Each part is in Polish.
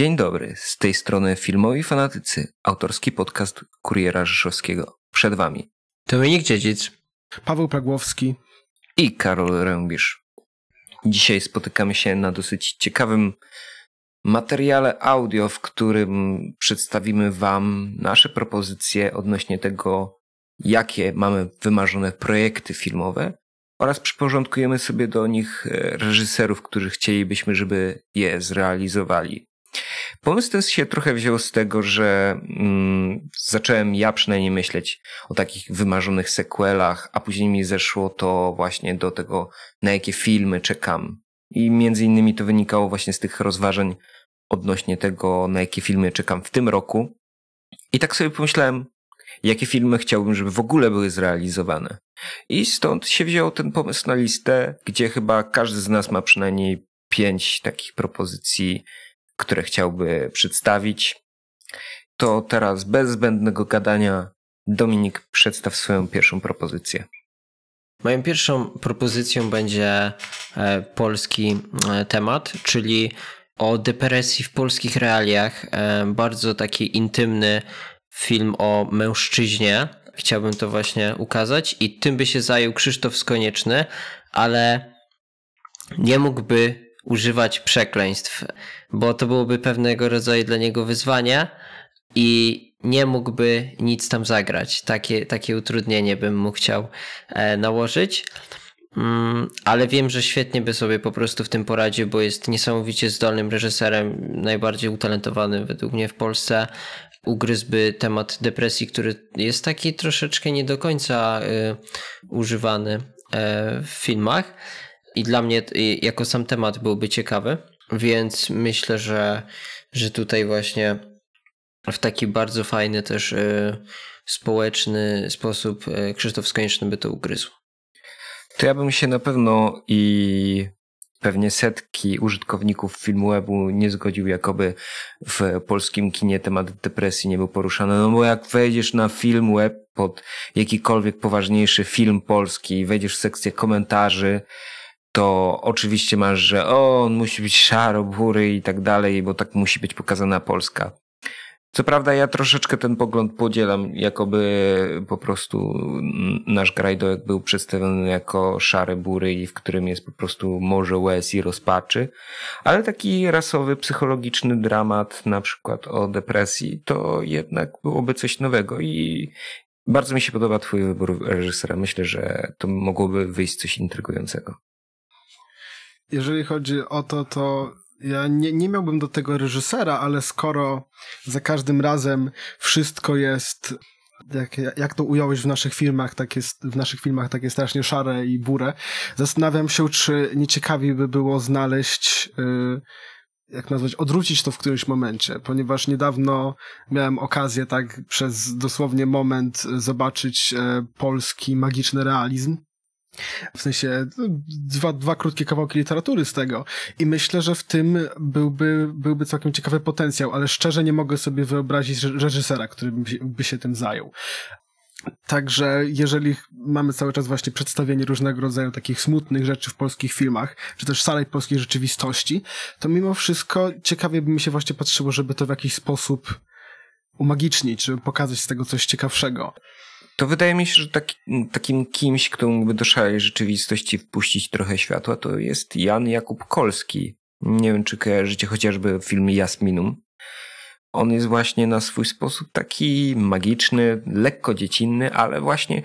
Dzień dobry, z tej strony Filmowi Fanatycy, autorski podcast Kuriera Rzeszowskiego. Przed Wami Dominik Dziedzic, Paweł Pragłowski i Karol Rębisz. Dzisiaj spotykamy się na dosyć ciekawym materiale audio, w którym przedstawimy Wam nasze propozycje odnośnie tego, jakie mamy wymarzone projekty filmowe oraz przyporządkujemy sobie do nich reżyserów, którzy chcielibyśmy, żeby je zrealizowali. Pomysł ten się trochę wziął z tego, że mm, zacząłem ja przynajmniej myśleć o takich wymarzonych sequelach, a później mi zeszło to właśnie do tego, na jakie filmy czekam. I między innymi to wynikało właśnie z tych rozważań odnośnie tego, na jakie filmy czekam w tym roku. I tak sobie pomyślałem, jakie filmy chciałbym, żeby w ogóle były zrealizowane. I stąd się wziął ten pomysł na listę, gdzie chyba każdy z nas ma przynajmniej pięć takich propozycji które chciałby przedstawić. To teraz bez zbędnego gadania Dominik przedstaw swoją pierwszą propozycję. Moją pierwszą propozycją będzie e, polski e, temat, czyli o depresji w polskich realiach. E, bardzo taki intymny film o mężczyźnie. Chciałbym to właśnie ukazać i tym by się zajął Krzysztof Skonieczny, ale nie mógłby używać przekleństw, bo to byłoby pewnego rodzaju dla niego wyzwanie i nie mógłby nic tam zagrać. Takie, takie utrudnienie bym mu chciał e, nałożyć. Mm, ale wiem, że świetnie by sobie po prostu w tym poradził, bo jest niesamowicie zdolnym reżyserem, najbardziej utalentowanym według mnie w Polsce. Ugryzłby temat depresji, który jest taki troszeczkę nie do końca y, używany y, w filmach i dla mnie jako sam temat byłby ciekawy, więc myślę, że, że tutaj właśnie w taki bardzo fajny też y, społeczny sposób y, Krzysztof Skonieczny by to ugryzł. To ja bym się na pewno i pewnie setki użytkowników filmu webu nie zgodził, jakoby w polskim kinie temat depresji nie był poruszany. No bo jak wejdziesz na film web pod jakikolwiek poważniejszy film polski, wejdziesz w sekcję komentarzy, to oczywiście masz, że o, on musi być szaro, bury i tak dalej, bo tak musi być pokazana Polska. Co prawda ja troszeczkę ten pogląd podzielam, jakoby po prostu nasz Grajdołek był przedstawiony jako szare bury i w którym jest po prostu morze łez i rozpaczy, ale taki rasowy, psychologiczny dramat na przykład o depresji to jednak byłoby coś nowego i bardzo mi się podoba twój wybór reżysera. Myślę, że to mogłoby wyjść coś intrygującego jeżeli chodzi o to, to ja nie, nie miałbym do tego reżysera, ale skoro za każdym razem wszystko jest jak, jak to ująłeś w naszych filmach, tak jest, w naszych filmach takie strasznie szare i burę. Zastanawiam się, czy nieciekawiej by było znaleźć, yy, jak nazwać, odwrócić to w którymś momencie, ponieważ niedawno miałem okazję tak przez dosłownie moment zobaczyć e, polski magiczny realizm w sensie no, dwa, dwa krótkie kawałki literatury z tego. I myślę, że w tym byłby, byłby całkiem ciekawy potencjał, ale szczerze nie mogę sobie wyobrazić reżysera, który by, się tym zajął. Także jeżeli mamy cały czas właśnie przedstawienie różnego rodzaju takich smutnych rzeczy w polskich filmach, czy też szalej polskiej rzeczywistości, to mimo wszystko ciekawie by mi się właśnie patrzyło, żeby to w jakiś sposób umagicznić, żeby pokazać z tego coś ciekawszego to wydaje mi się, że taki, takim kimś, kto mógłby do szalej rzeczywistości wpuścić trochę światła, to jest Jan Jakub Kolski. Nie wiem, czy kojarzycie chociażby film Jasminum. On jest właśnie na swój sposób taki magiczny, lekko dziecinny, ale właśnie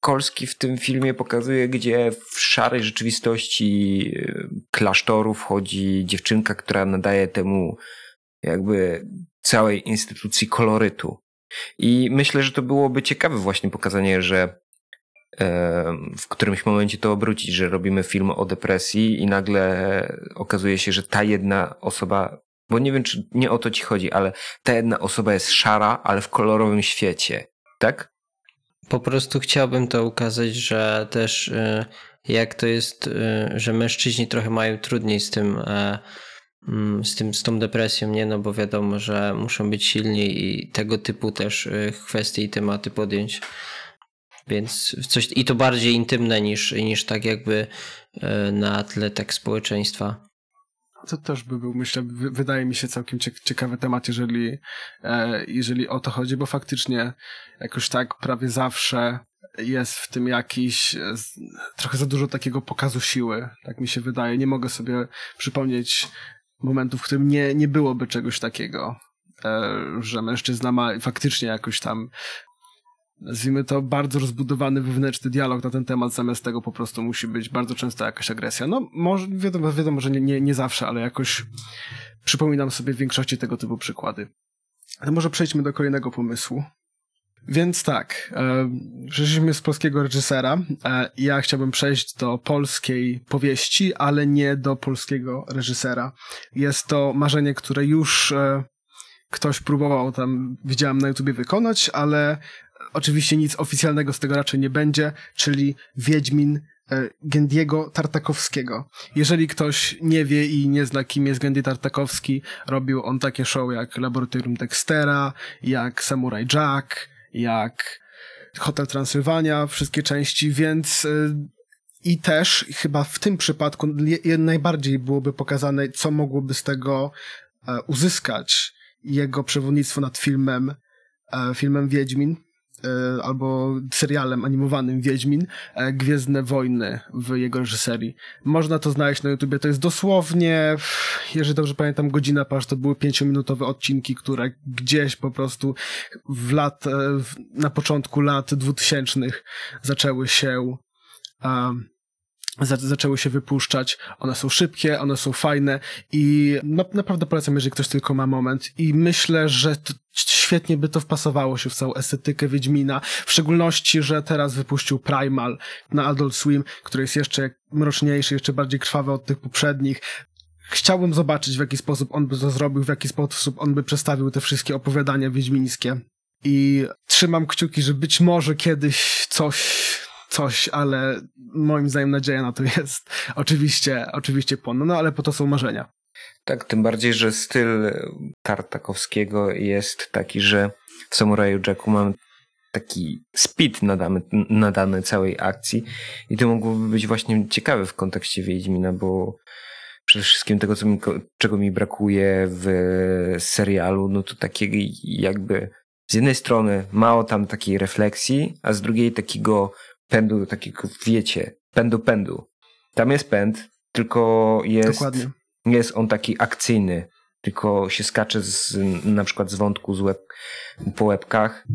Kolski w tym filmie pokazuje, gdzie w szarej rzeczywistości e, klasztoru wchodzi dziewczynka, która nadaje temu jakby całej instytucji kolorytu. I myślę, że to byłoby ciekawe właśnie pokazanie, że w którymś momencie to obrócić, że robimy film o depresji i nagle okazuje się, że ta jedna osoba, bo nie wiem, czy nie o to ci chodzi, ale ta jedna osoba jest szara, ale w kolorowym świecie, tak? Po prostu chciałbym to ukazać, że też y, jak to jest, y, że mężczyźni trochę mają trudniej z tym e, z, tym, z tą depresją, nie? No bo wiadomo, że muszą być silni i tego typu też y, kwestie i tematy podjąć. Więc coś, i to bardziej intymne niż, niż tak jakby y, na tle tak społeczeństwa. to też by był, myślę, wydaje mi się całkiem ciekawy temat, jeżeli, e, jeżeli o to chodzi, bo faktycznie jakoś tak prawie zawsze jest w tym jakiś e, trochę za dużo takiego pokazu siły, tak mi się wydaje. Nie mogę sobie przypomnieć momentów, w którym nie, nie byłoby czegoś takiego, e, że mężczyzna ma faktycznie jakoś tam nazwijmy to, bardzo rozbudowany wewnętrzny dialog na ten temat, zamiast tego po prostu musi być bardzo często jakaś agresja. No, może, wiadomo, wiadomo że nie, nie, nie zawsze, ale jakoś przypominam sobie w większości tego typu przykłady. Ale może przejdźmy do kolejnego pomysłu. Więc tak, e, przeszliśmy z polskiego reżysera. E, ja chciałbym przejść do polskiej powieści, ale nie do polskiego reżysera. Jest to marzenie, które już e, ktoś próbował tam, widziałem na YouTubie wykonać, ale oczywiście nic oficjalnego z tego raczej nie będzie, czyli Wiedźmin e, Gendiego Tartakowskiego. Jeżeli ktoś nie wie i nie zna, kim jest Gendy Tartakowski, robił on takie show jak Laboratorium Dextera, jak Samurai Jack, jak Hotel Transylwania, wszystkie części, więc e, i też chyba w tym przypadku najbardziej byłoby pokazane, co mogłoby z tego e, uzyskać jego przewodnictwo nad filmem, filmem Wiedźmin, E, albo serialem animowanym Wiedźmin, e, Gwiezdne Wojny w jego reżyserii. Można to znaleźć na YouTubie, to jest dosłownie, jeżeli dobrze pamiętam, godzina pasz, to były pięciominutowe odcinki, które gdzieś po prostu w lat, e, na początku lat dwutysięcznych zaczęły się zaczęły się wypuszczać. One są szybkie, one są fajne i na, naprawdę polecam, jeżeli ktoś tylko ma moment. I myślę, że świetnie by to wpasowało się w całą estetykę Wiedźmina. W szczególności, że teraz wypuścił Primal na Adult Swim, który jest jeszcze mroczniejszy, jeszcze bardziej krwawy od tych poprzednich. Chciałbym zobaczyć, w jaki sposób on by to zrobił, w jaki sposób on by przedstawił te wszystkie opowiadania wiedźmińskie. I trzymam kciuki, że być może kiedyś coś coś, ale moim zdaniem nadzieja na to jest oczywiście, oczywiście płonna, no ale po to są marzenia. Tak, tym bardziej, że styl Tartakowskiego jest taki, że w Samuraju Jacku mamy taki speed nadany, nadany całej akcji i to mogłoby być właśnie ciekawe w kontekście Wiedźmina, bo przede wszystkim tego, co mi, czego mi brakuje w serialu, no to takiego jakby z jednej strony mało tam takiej refleksji, a z drugiej takiego pędu takiego, wiecie, pędu pędu. Tam jest pęd, tylko jest, Dokładnie. jest on taki akcyjny, tylko się skacze z, na przykład z wątku z łeb, po łebkach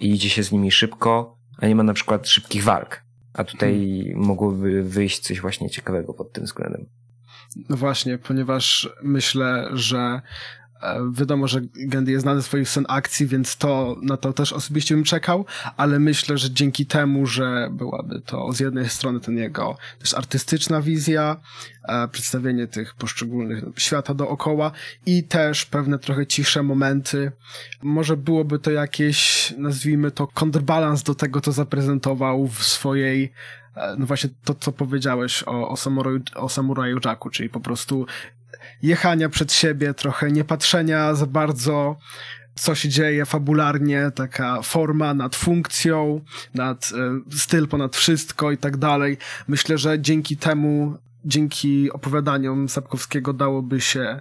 i idzie się z nimi szybko, a nie ma na przykład szybkich walk. A tutaj hmm. mogłoby wyjść coś właśnie ciekawego pod tym względem. No właśnie, ponieważ myślę, że wiadomo, że Gandhi jest znany swoich scen akcji, więc to, na to też osobiście bym czekał, ale myślę, że dzięki temu, że byłaby to z jednej strony ten jego też artystyczna wizja, e, przedstawienie tych poszczególnych świata dookoła i też pewne trochę cichsze momenty, może byłoby to jakieś, nazwijmy to, kontrbalans do tego, co zaprezentował w swojej e, no właśnie to, co powiedziałeś o, o, samuraju, o samuraju Jacku, czyli po prostu jechania przed siebie, trochę nie patrzenia za bardzo co się dzieje fabularnie, taka forma nad funkcją, nad e, styl ponad wszystko i tak dalej. Myślę, że dzięki temu, dzięki opowiadaniom Sapkowskiego dałoby się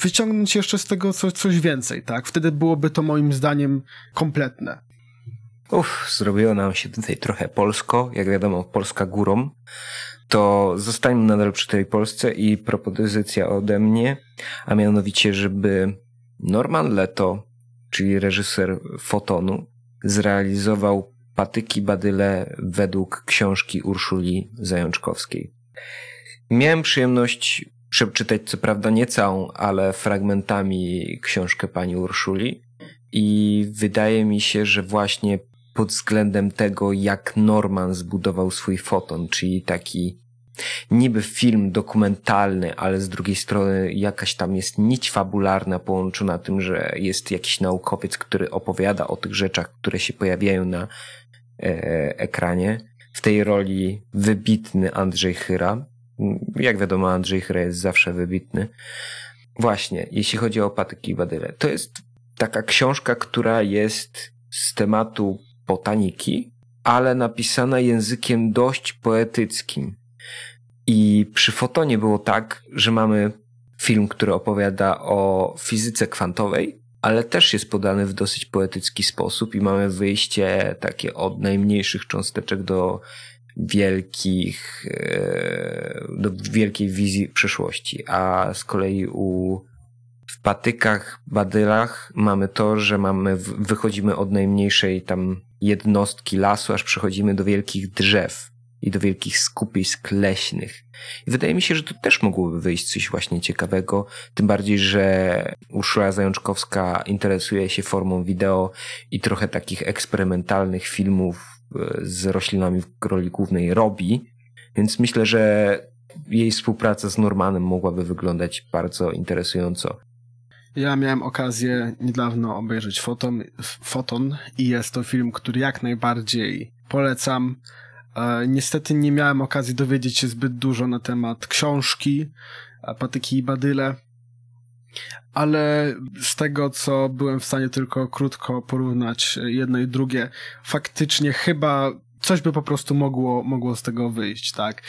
wyciągnąć jeszcze z tego coś, coś więcej, tak? Wtedy byłoby to moim zdaniem kompletne. Uff, zrobiło nam się tutaj trochę polsko, jak wiadomo, Polska górą to zostańmy nadal przy tej Polsce i propozycja ode mnie, a mianowicie, żeby Norman Leto, czyli reżyser Fotonu, zrealizował Patyki Badyle według książki Urszuli Zajączkowskiej. Miałem przyjemność przeczytać co prawda nie całą, ale fragmentami książkę pani Urszuli i wydaje mi się, że właśnie pod względem tego, jak Norman zbudował swój foton, czyli taki niby film dokumentalny, ale z drugiej strony jakaś tam jest nić fabularna połączona tym, że jest jakiś naukowiec, który opowiada o tych rzeczach, które się pojawiają na e, ekranie. W tej roli wybitny Andrzej Chyra. Jak wiadomo, Andrzej Chyra jest zawsze wybitny. Właśnie, jeśli chodzi o patyki i badyle, to jest taka książka, która jest z tematu botaniki, ale napisana językiem dość poetyckim. I przy fotonie było tak, że mamy film, który opowiada o fizyce kwantowej, ale też jest podany w dosyć poetycki sposób i mamy wyjście takie od najmniejszych cząsteczek do wielkich, e, do wielkiej wizji przyszłości. A z kolei u w patykach, badylach mamy to, że mamy, wychodzimy od najmniejszej tam jednostki lasu, aż przechodzimy do wielkich drzew i do wielkich skupisk leśnych. I wydaje mi się, że to też mogłoby wyjść coś właśnie ciekawego, tym bardziej, że Urszula Zajączkowska interesuje się formą wideo i trochę takich eksperymentalnych filmów e, z roślinami w roli głównej robi, więc myślę, że jej współpraca z Normanem mogłaby wyglądać bardzo interesująco. Ja miałem okazję niedawno obejrzeć Foton, Foton i jest to film, który jak najbardziej polecam. E, niestety nie miałem okazji dowiedzieć się zbyt dużo na temat książki Patyki i Badyle, ale z tego, co byłem w stanie tylko krótko porównać jedno i drugie, faktycznie chyba coś by po prostu mogło, mogło z tego wyjść, tak?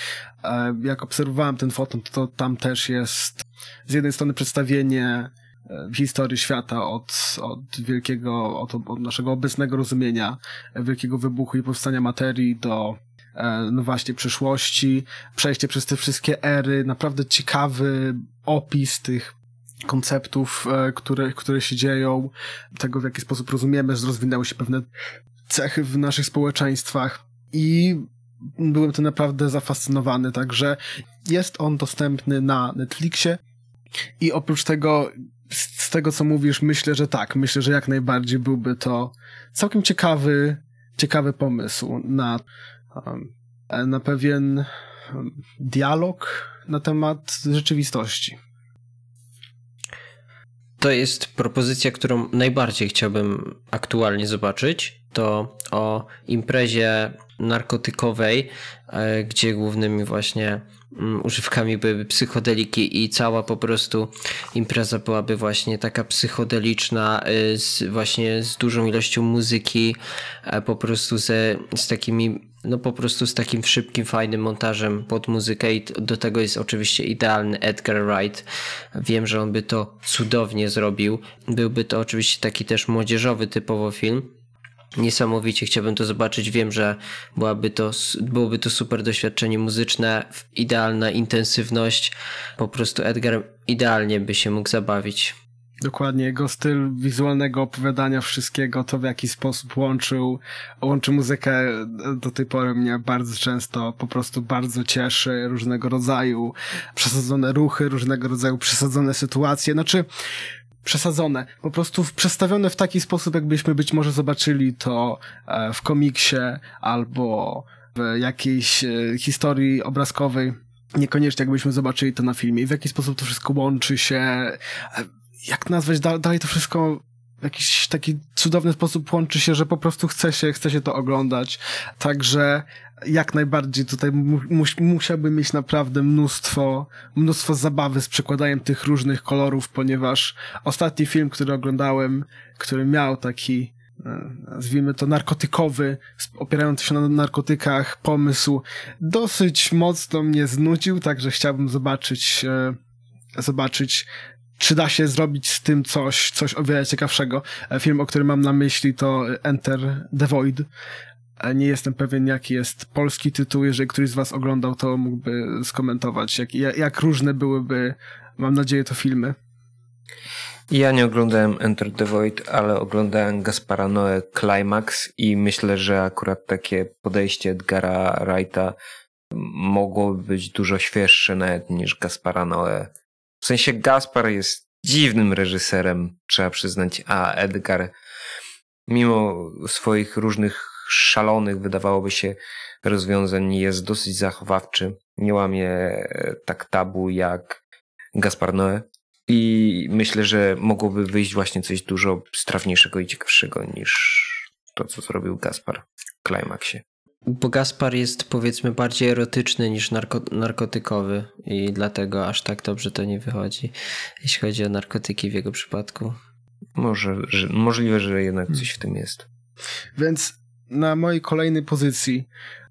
E, jak obserwowałem ten foton, to tam też jest z jednej strony przedstawienie historii świata od, od wielkiego, od, od naszego obecnego rozumienia wielkiego wybuchu i powstania materii do e, no właśnie przyszłości, przejście przez te wszystkie ery, naprawdę ciekawy opis tych konceptów, e, które, które się dzieją, tego w jaki sposób rozumiemy, że rozwinęły się pewne cechy w naszych społeczeństwach. I byłem tym naprawdę zafascynowany, także jest on dostępny na Netflixie. I oprócz tego z tego, co mówisz, myślę, że tak. Myślę, że jak najbardziej byłby to całkiem ciekawy, ciekawy pomysł na, na pewien dialog na temat rzeczywistości. To jest propozycja, którą najbardziej chciałbym aktualnie zobaczyć. To o imprezie narkotykowej, e, gdzie głównymi właśnie Mm, używkami byłyby psychodeliki i cała po prostu impreza byłaby właśnie taka psychodeliczna y, z, właśnie z dużą ilością muzyki po prostu ze, z takimi no po prostu z takim szybkim, fajnym montażem pod muzykę i do tego jest oczywiście idealny Edgar Wright. Wiem, że on by to cudownie zrobił. Byłby to oczywiście taki też młodzieżowy typowo film Niesamowicie chciałbym to zobaczyć. Wiem, że byłaby to, byłoby to super doświadczenie muzyczne, idealna intensywność. Po prostu Edgar idealnie by się mógł zabawić. Dokładnie, jego styl wizualnego opowiadania wszystkiego, to w jaki sposób łączył, łączy muzykę do tej pory mnie bardzo często po prostu bardzo cieszy, różnego rodzaju przesadzone ruchy, różnego rodzaju przesadzone sytuacje. Znaczy, przesadzone, po prostu przestawione w taki sposób, jakbyśmy być może zobaczyli to e, w komiksie albo w jakiejś e, historii obrazkowej. Niekoniecznie jakbyśmy zobaczyli to na filmie i w jaki sposób to wszystko łączy się, e, jak nazwać dalej to wszystko w jakiś taki cudowny sposób łączy się, że po prostu chce się, chce się to oglądać. Także jak najbardziej tutaj mu, musiałbym mieć naprawdę mnóstwo, mnóstwo zabawy z przekładaniem tych różnych kolorów, ponieważ ostatni film, który oglądałem, który miał taki e, nazwijmy to narkotykowy, opierający się na narkotykach pomysł, dosyć mocno mnie znudził, także chciałbym zobaczyć, e, zobaczyć czy da się zrobić z tym coś, coś o wiele ciekawszego. E, film, o którym mam na myśli to Enter the Void. Nie jestem pewien, jaki jest polski tytuł. Jeżeli któryś z was oglądał, to mógłby skomentować, jak, jak różne byłyby, mam nadzieję, to filmy. Ja nie oglądałem Enter the Void, ale oglądałem Gaspara Noe Climax i myślę, że akurat takie podejście Edgara Wrighta mogłoby być dużo świeższe nawet niż Gaspara Noe w sensie Gaspar jest dziwnym reżyserem, trzeba przyznać, a Edgar, mimo swoich różnych szalonych, wydawałoby się, rozwiązań, jest dosyć zachowawczy. Nie łamie e, tak tabu jak Gaspar Noé. I myślę, że mogłoby wyjść właśnie coś dużo strawniejszego i ciekawszego niż to, co zrobił Gaspar w Climaxie. Bo Gaspar jest powiedzmy bardziej erotyczny niż narko narkotykowy i dlatego aż tak dobrze to nie wychodzi, jeśli chodzi o narkotyki w jego przypadku. Może, że, możliwe, że jednak coś w tym jest. Więc na mojej kolejnej pozycji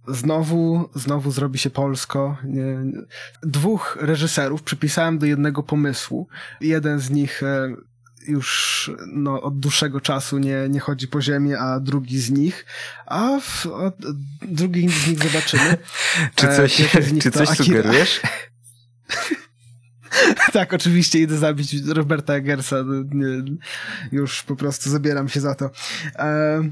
Znowu, znowu zrobi się polsko. Dwóch reżyserów przypisałem do jednego pomysłu. Jeden z nich e, już no, od dłuższego czasu nie, nie chodzi po ziemi, a drugi z nich, a w, od, drugi z nich zobaczymy. czy e, coś, czy coś sugerujesz? tak, oczywiście idę zabić Roberta Eggersa. Już po prostu zabieram się za to. E,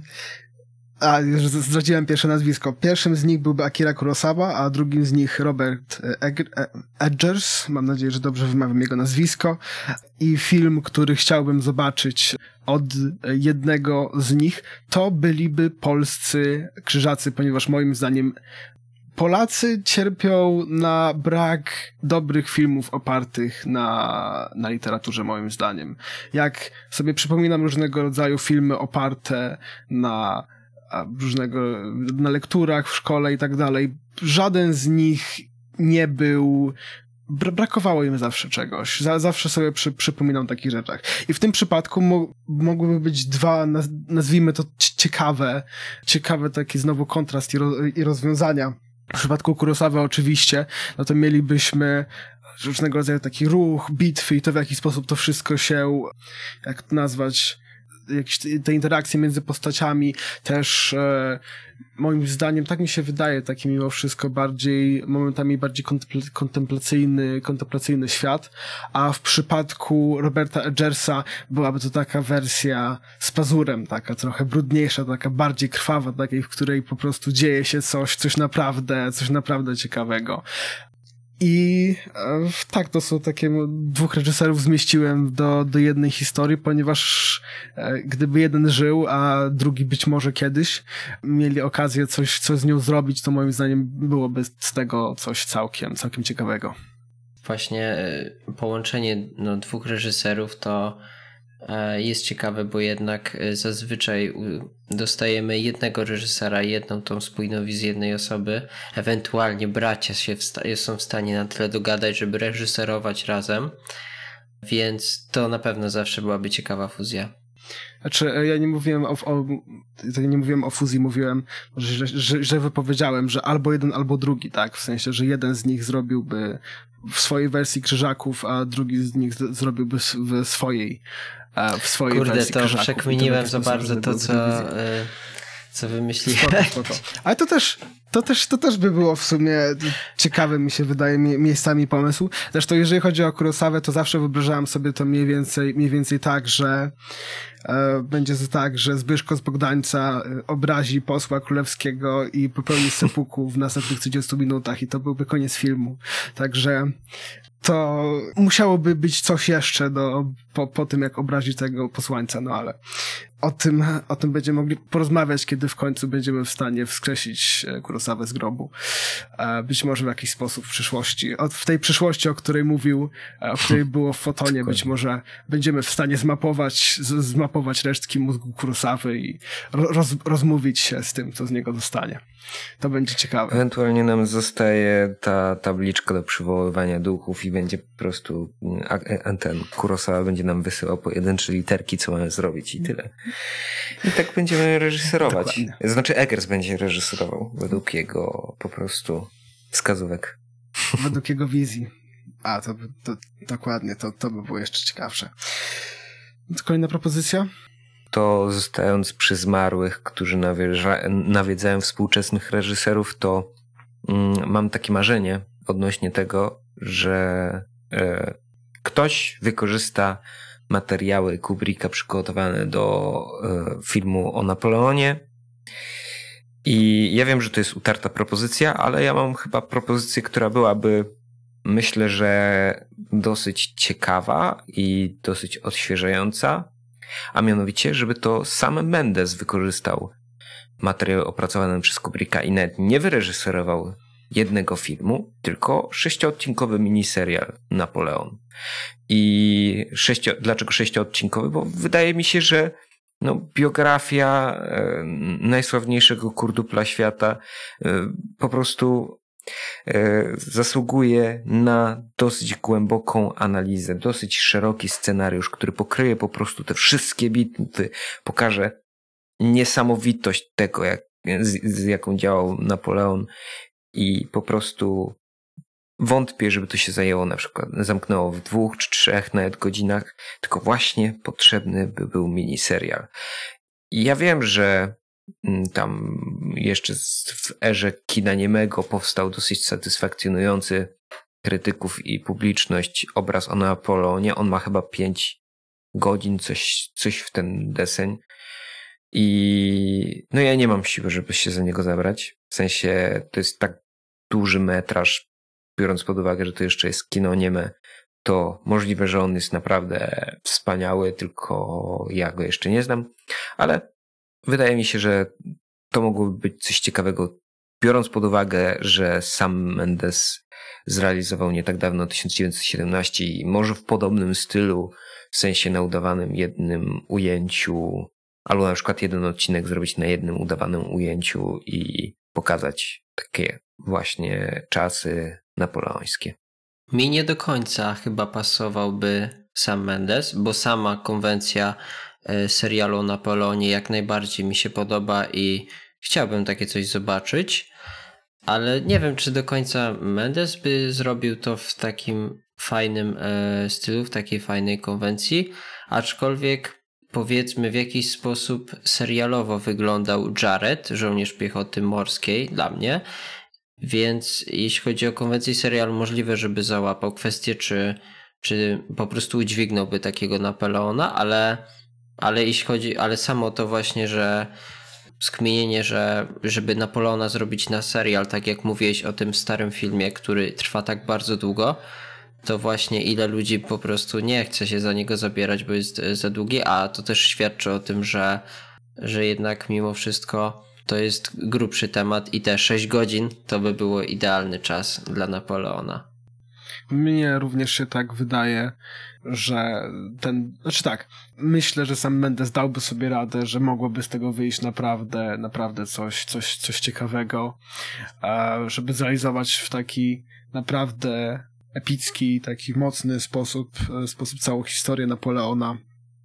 a, już zdradziłem pierwsze nazwisko. Pierwszym z nich byłby Akira Kurosawa, a drugim z nich Robert e, Edgers. Mam nadzieję, że dobrze wymawiam jego nazwisko. I film, który chciałbym zobaczyć od jednego z nich, to byliby polscy krzyżacy, ponieważ moim zdaniem Polacy cierpią na brak dobrych filmów opartych na, na literaturze, moim zdaniem. Jak sobie przypominam różnego rodzaju filmy oparte na różnego, na lekturach w szkole i tak dalej, żaden z nich nie był brakowało im zawsze czegoś. zawsze sobie przy, przypominam o takich rzeczach. I w tym przypadku mo mogłyby być dwa, naz nazwijmy to ciekawe, ciekawe taki znowu kontrast i, ro i rozwiązania. W przypadku Kurosawa oczywiście, no to mielibyśmy różnego rodzaju taki ruch, bitwy i to w jaki sposób to wszystko się, jak to nazwać, jakieś te interakcje między postaciami też e, moim zdaniem, tak mi się wydaje, taki mimo wszystko bardziej, momentami bardziej kontemplacyjny, kontemplacyjny świat, a w przypadku Roberta Edgersa byłaby to taka wersja z pazurem, taka trochę brudniejsza, taka bardziej krwawa, takiej, w której po prostu dzieje się coś, coś naprawdę, coś naprawdę ciekawego. I e, tak, to są takie, dwóch reżyserów zmieściłem do, do jednej historii, ponieważ e, gdyby jeden żył, a drugi być może kiedyś mieli okazję coś, coś z nią zrobić, to moim zdaniem byłoby z tego coś całkiem, całkiem ciekawego. Właśnie e, połączenie no, dwóch reżyserów to jest ciekawe, bo jednak e, zazwyczaj dostajemy jednego reżysera, jedną tą spójną wizję jednej osoby. Ewentualnie bracia się są w stanie na tyle dogadać, żeby reżyserować razem. Więc to na pewno zawsze byłaby ciekawa fuzja. Znaczy, e, ja nie mówiłem o, o nie mówiłem o fuzji, mówiłem, że, że, że wypowiedziałem, że albo jeden, albo drugi, tak? W sensie, że jeden z nich zrobiłby w swojej wersji krzyżaków, a drugi z nich zrobiłby w swojej w swojej Kurde, wersji to przekminiłem za bardzo to, co, e, co wymyśliłeś. Ale to też, to też, to też by było w sumie ciekawe, mi się wydaje, miejscami pomysł. Zresztą jeżeli chodzi o Kurosawę, to zawsze wyobrażałem sobie to mniej więcej, mniej więcej tak, że e, będzie to tak, że Zbyszko z Bogdańca e, obrazi posła królewskiego i popełni sepuku w następnych 30 minutach i to byłby koniec filmu. Także to musiałoby być coś jeszcze do, po, po tym, jak obrazi tego posłańca, no ale o tym, o tym będziemy mogli porozmawiać, kiedy w końcu będziemy w stanie wskrzesić e, Kurosawę z grobu. E, być może w jakiś sposób w przyszłości. w tej przyszłości, o której mówił, e, o której było w fotonie, być może będziemy w stanie zmapować, zmapować resztki mózgu Kurosawy i roz, rozmówić się z tym, co z niego zostanie. To będzie ciekawe. Ewentualnie nam zostaje ta tabliczka do przywoływania duchów i będzie po prostu ten Kurosawa będzie nam wysyłał pojedyncze literki, co mamy zrobić i tyle. I tak będziemy reżyserować. Dokładnie. Znaczy Eggers będzie reżyserował według jego po prostu wskazówek. Według jego wizji. A, to, to dokładnie, to, to by było jeszcze ciekawsze. Kolejna propozycja? To zostając przy zmarłych, którzy nawiedzają współczesnych reżyserów, to mm, mam takie marzenie odnośnie tego, że e, ktoś wykorzysta materiały Kubricka przygotowane do e, filmu o Napoleonie. I ja wiem, że to jest utarta propozycja, ale ja mam chyba propozycję, która byłaby, myślę, że dosyć ciekawa i dosyć odświeżająca. A mianowicie, żeby to sam Mendes wykorzystał materiały opracowane przez Kubricka i nawet nie wyreżyserował jednego filmu, tylko sześciodcinkowy miniserial Napoleon. I sześcio, dlaczego sześciodcinkowy? Bo wydaje mi się, że no, biografia najsławniejszego kurdupla świata po prostu zasługuje na dosyć głęboką analizę, dosyć szeroki scenariusz, który pokryje po prostu te wszystkie bitwy, pokaże niesamowitość tego, jak z, z jaką działał Napoleon i po prostu wątpię, żeby to się zajęło na przykład, zamknęło w dwóch czy trzech nawet godzinach, tylko właśnie potrzebny by był miniserial. I ja wiem, że mm, tam jeszcze w erze kina niemego powstał dosyć satysfakcjonujący krytyków i publiczność obraz o Napoleonie. On ma chyba pięć godzin, coś, coś w ten deseń. I no ja nie mam siły, żeby się za niego zabrać. W sensie to jest tak duży metraż, biorąc pod uwagę, że to jeszcze jest kino nieme, to możliwe, że on jest naprawdę wspaniały, tylko ja go jeszcze nie znam, ale wydaje mi się, że to mogłoby być coś ciekawego, biorąc pod uwagę, że sam Mendes zrealizował nie tak dawno 1917 i może w podobnym stylu, w sensie na udawanym jednym ujęciu, albo na przykład jeden odcinek zrobić na jednym udawanym ujęciu i pokazać takie właśnie czasy napoleońskie. Mi nie do końca chyba pasowałby sam Mendes, bo sama konwencja e, serialu o Napoleonie jak najbardziej mi się podoba i chciałbym takie coś zobaczyć, ale nie wiem, czy do końca Mendes by zrobił to w takim fajnym e, stylu, w takiej fajnej konwencji, aczkolwiek powiedzmy w jakiś sposób serialowo wyglądał Jared, żołnierz piechoty morskiej dla mnie, więc jeśli chodzi o konwencję serialu, możliwe, żeby załapał kwestię, czy, czy po prostu udźwignąłby takiego Napoleona, ale, ale jeśli chodzi, ale samo to właśnie, że skmienienie, że żeby Napoleona zrobić na serial, tak jak mówiłeś o tym starym filmie, który trwa tak bardzo długo, to właśnie ile ludzi po prostu nie chce się za niego zabierać, bo jest za długi, a to też świadczy o tym, że, że jednak mimo wszystko to jest grubszy temat i te 6 godzin to by było idealny czas dla Napoleona. Mnie również się tak wydaje, że ten, znaczy tak, myślę, że sam Mendes dałby sobie radę, że mogłoby z tego wyjść naprawdę, naprawdę coś, coś, coś ciekawego, żeby zrealizować w taki naprawdę epicki, taki mocny sposób, e, sposób całą historię Napoleona.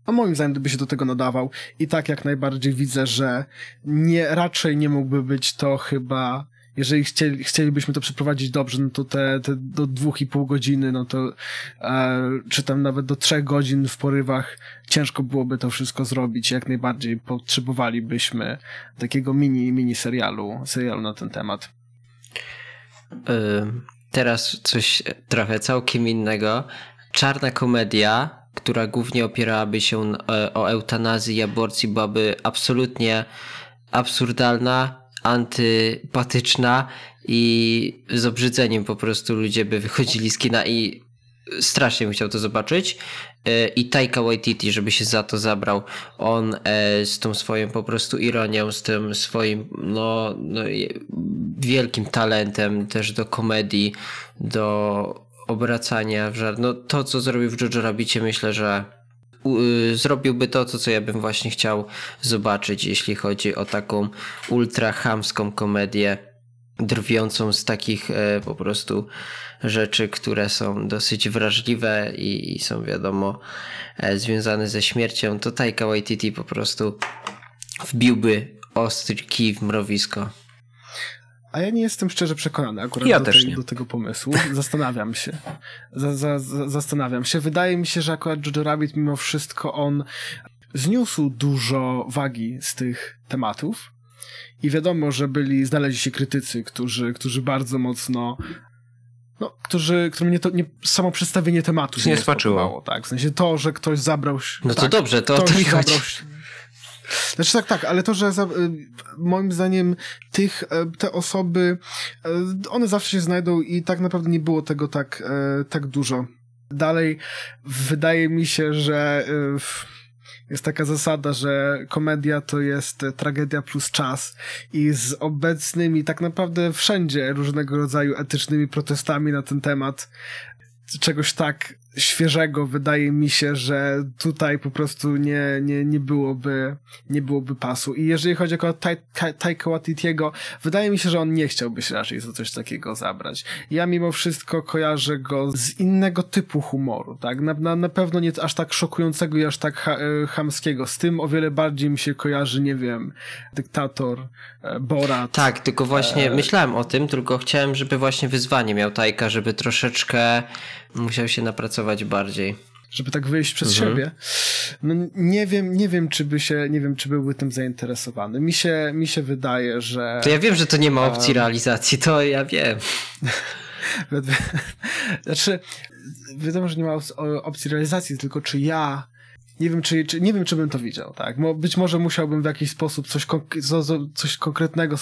A moim zdaniem gdyby się do tego nadawał i tak jak najbardziej widzę, że nie, raczej nie mógłby być to chyba jeżeli chcieli, chcielibyśmy to przeprowadzić dobrze, no to te, te do dwóch i pół godziny, no to e, czy tam nawet do trzech godzin w porywach ciężko byłoby to wszystko zrobić. Jak najbardziej potrzebowalibyśmy takiego mini, mini serialu, serialu na ten temat. Yy, teraz coś trochę całkiem innego. Czarna komedia, która głównie opierałaby się e, o eutanazji i aborcji, byłaby absolutnie absurdalna, antypatyczna i z obrzydzeniem po prostu ludzie by wychodzili z kina i strasznie bym chciał to zobaczyć. E, I Taika Waititi, żeby się za to zabrał. On e, z tą swoją po prostu ironią, z tym swoim no, no wielkim talentem też do komedii, do obracania w żart. No to, co zrobił w Jojo Rabbicie, myślę, że y, zrobiłby to, co, co ja bym właśnie chciał zobaczyć, jeśli chodzi o taką ultra chamską komedię drwiącą z takich e, po prostu rzeczy, które są dosyć wrażliwe i, i są wiadomo e, związane ze śmiercią, to Taika Waititi po prostu wbiłby ostry kij w mrowisko. A ja nie jestem szczerze przekonany akurat ja do, tej, do, tego pomysłu. Zastanawiam się. Za, za, za, zastanawiam się. Wydaje mi się, że akurat Jojo Rabbit mimo wszystko on zniósł dużo wagi z tych tematów. I wiadomo, że byli, znaleźli się krytycy, którzy, którzy bardzo mocno no, którzy, którym nie, to, nie samo przedstawienie tematu się nie, nie smaczyło. Tak, w sensie to, że ktoś zabrał się. No tak, to dobrze, to o to mi chodzi. Znaczy tak, tak, ale to, że za, y, moim zdaniem tych, e, te osoby, e, one zawsze się znajdą i tak naprawdę nie było tego tak, e, tak dużo. Dalej, wydaje mi się, że jest taka zasada, że komedia to jest tragedia plus czas i z obecnymi tak naprawdę wszędzie różnego rodzaju etycznymi protestami na ten temat czegoś tak świeżego wydaje mi się, że tutaj po prostu nie, nie, nie byłoby nie byłoby pasu. I jeżeli chodzi o Taika Waititiego, wydaje mi się, że on nie chciałby się raczej za coś takiego zabrać. Ja mimo wszystko kojarzę go z innego typu humoru, tak? Na, na, na pewno nie aż tak szokującego i aż tak ha, e, chamskiego. Z tym o wiele bardziej mi się kojarzy, nie wiem, Dyktator, e, Borat. Tak, tylko właśnie e... myślałem o tym, tylko chciałem, żeby właśnie wyzwanie miał Tajka, żeby troszeczkę musiał się napracować bardziej. Żeby tak wyjść przez mhm. siebie. No nie wiem, nie wiem, czy by się, nie wiem, czy byłby tym zainteresowany. Mi się, mi się wydaje, że... To ja wiem, że to nie ma opcji um... realizacji, to ja wiem. znaczy, wiadomo, że nie ma opcji realizacji, tylko czy ja nie wiem, czy, czy, nie wiem, czy bym to widział, tak? Być może musiałbym w jakiś sposób coś, coś konkretnego,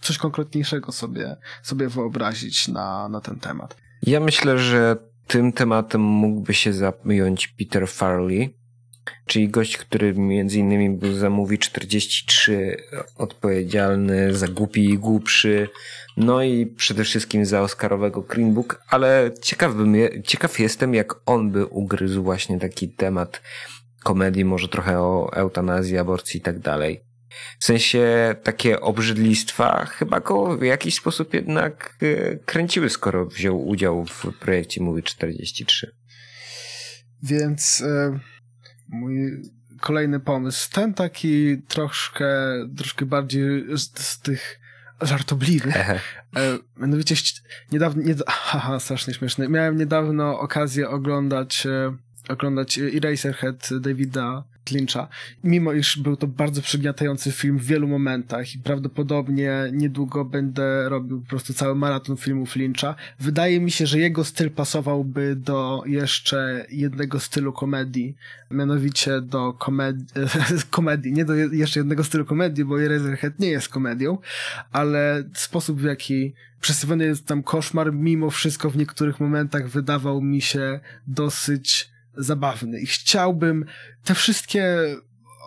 coś konkretniejszego sobie, sobie wyobrazić na, na ten temat. Ja myślę, że tym tematem mógłby się zająć Peter Farley, czyli gość, który między innymi był za Movie 43 odpowiedzialny za głupi i głupszy, no i przede wszystkim za Oscarowego Green Book, ale ciekaw, bym je, ciekaw jestem, jak on by ugryzł właśnie taki temat komedii, może trochę o eutanazji, aborcji i tak dalej. W sensie takie obrzydlistwa chyba go w jakiś sposób jednak e, kręciły, skoro wziął udział w projekcie Movie 43. Więc e, mój kolejny pomysł, ten taki troszkę, troszkę bardziej z, z tych żartobliwych. E, mianowicie niedawno, nie, haha, strasznie śmieszne. Miałem niedawno okazję oglądać oglądać Eraserhead Davida Lyncha, mimo iż był to bardzo przygniatający film w wielu momentach i prawdopodobnie niedługo będę robił po prostu cały maraton filmów Lyncha. Wydaje mi się, że jego styl pasowałby do jeszcze jednego stylu komedii, mianowicie do komedii, komedii, nie do jeszcze jednego stylu komedii, bo Eraserhead nie jest komedią, ale sposób w jaki przedstawiony jest tam koszmar, mimo wszystko w niektórych momentach wydawał mi się dosyć zabawny i chciałbym te wszystkie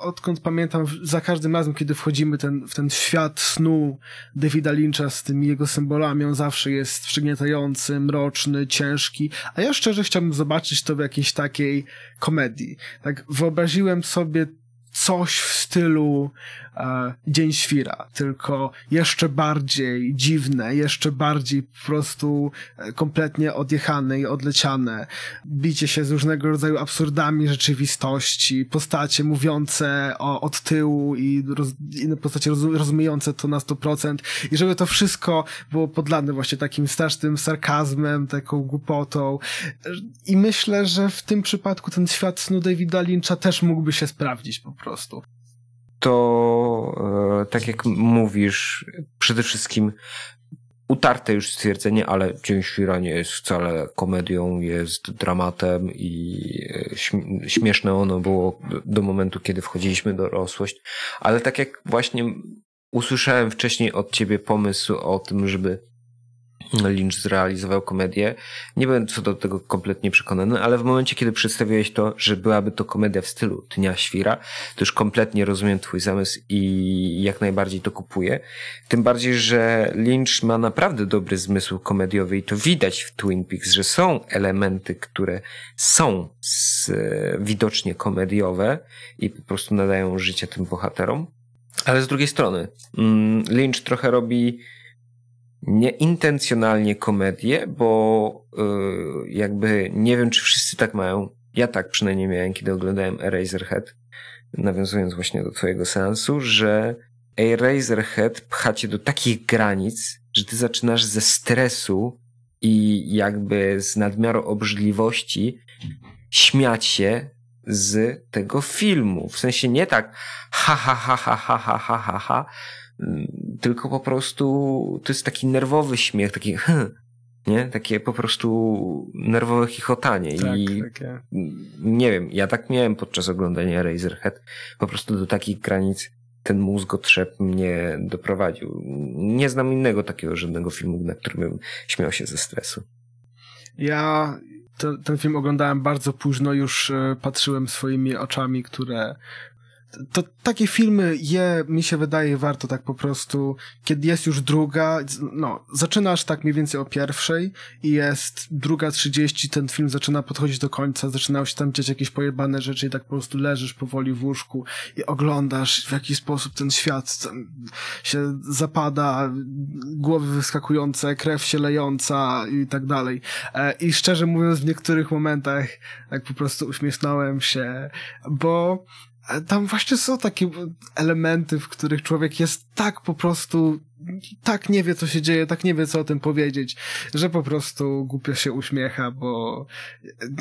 odkąd pamiętam, za każdym razem, kiedy wchodzimy ten, w ten świat snu Davida Lyncha z tymi jego symbolami, on zawsze jest przygniatający, mroczny, ciężki, a ja szczerze chciałbym zobaczyć to w jakiejś takiej komedii. Tak, wyobraziłem sobie coś w stylu e, Dzień Świra, tylko jeszcze bardziej dziwne, jeszcze bardziej po prostu e, kompletnie odjechane i odleciane. Bicie się z różnego rodzaju absurdami rzeczywistości, postacie mówiące o, od tyłu i roz, inne postacie roz, rozumiejące to na 100% i żeby to wszystko było podlane właśnie takim strasznym sarkazmem, taką głupotą. I myślę, że w tym przypadku ten świat snu Davida Lyncha też mógłby się sprawdzić po prostu to e, tak jak mówisz, przede wszystkim utarte już stwierdzenie, ale Dzień Świra nie jest wcale komedią, jest dramatem i e, śmieszne ono było do momentu, kiedy wchodziliśmy do dorosłość. Ale tak jak właśnie usłyszałem wcześniej od ciebie pomysł o tym, żeby Lynch zrealizował komedię. Nie byłem co do tego kompletnie przekonany, ale w momencie, kiedy przedstawiłeś to, że byłaby to komedia w stylu Dnia Świra, to już kompletnie rozumiem twój zamysł i jak najbardziej to kupuję. Tym bardziej, że Lynch ma naprawdę dobry zmysł komediowy i to widać w Twin Peaks, że są elementy, które są z, widocznie komediowe i po prostu nadają życie tym bohaterom. Ale z drugiej strony, mm, Lynch trochę robi nieintencjonalnie komedię, bo yy, jakby nie wiem, czy wszyscy tak mają. Ja tak przynajmniej miałem, kiedy oglądałem Eraserhead, nawiązując właśnie do twojego seansu, że Eraserhead pcha cię do takich granic, że ty zaczynasz ze stresu i jakby z nadmiaru obrzydliwości śmiać się z tego filmu. W sensie nie tak ha ha ha ha ha ha ha ha ha, tylko po prostu to jest taki nerwowy śmiech, taki nie? Takie po prostu nerwowe chichotanie tak, i takie. nie wiem, ja tak miałem podczas oglądania Razorhead, po prostu do takich granic ten mózgotrzep mnie doprowadził. Nie znam innego takiego żadnego filmu, na którym bym śmiał się ze stresu. Ja ten film oglądałem bardzo późno, już e, patrzyłem swoimi oczami, które to takie filmy je, mi się wydaje, warto tak po prostu, kiedy jest już druga, no, zaczynasz tak mniej więcej o pierwszej i jest druga trzydzieści, ten film zaczyna podchodzić do końca, zaczynają się tam dziać jakieś pojebane rzeczy i tak po prostu leżysz powoli w łóżku i oglądasz w jaki sposób ten świat się zapada, głowy wyskakujące, krew się lejąca i tak dalej. E, I szczerze mówiąc, w niektórych momentach tak po prostu uśmiechnąłem się, bo tam właśnie są takie elementy, w których człowiek jest tak po prostu, tak nie wie, co się dzieje, tak nie wie, co o tym powiedzieć, że po prostu głupio się uśmiecha, bo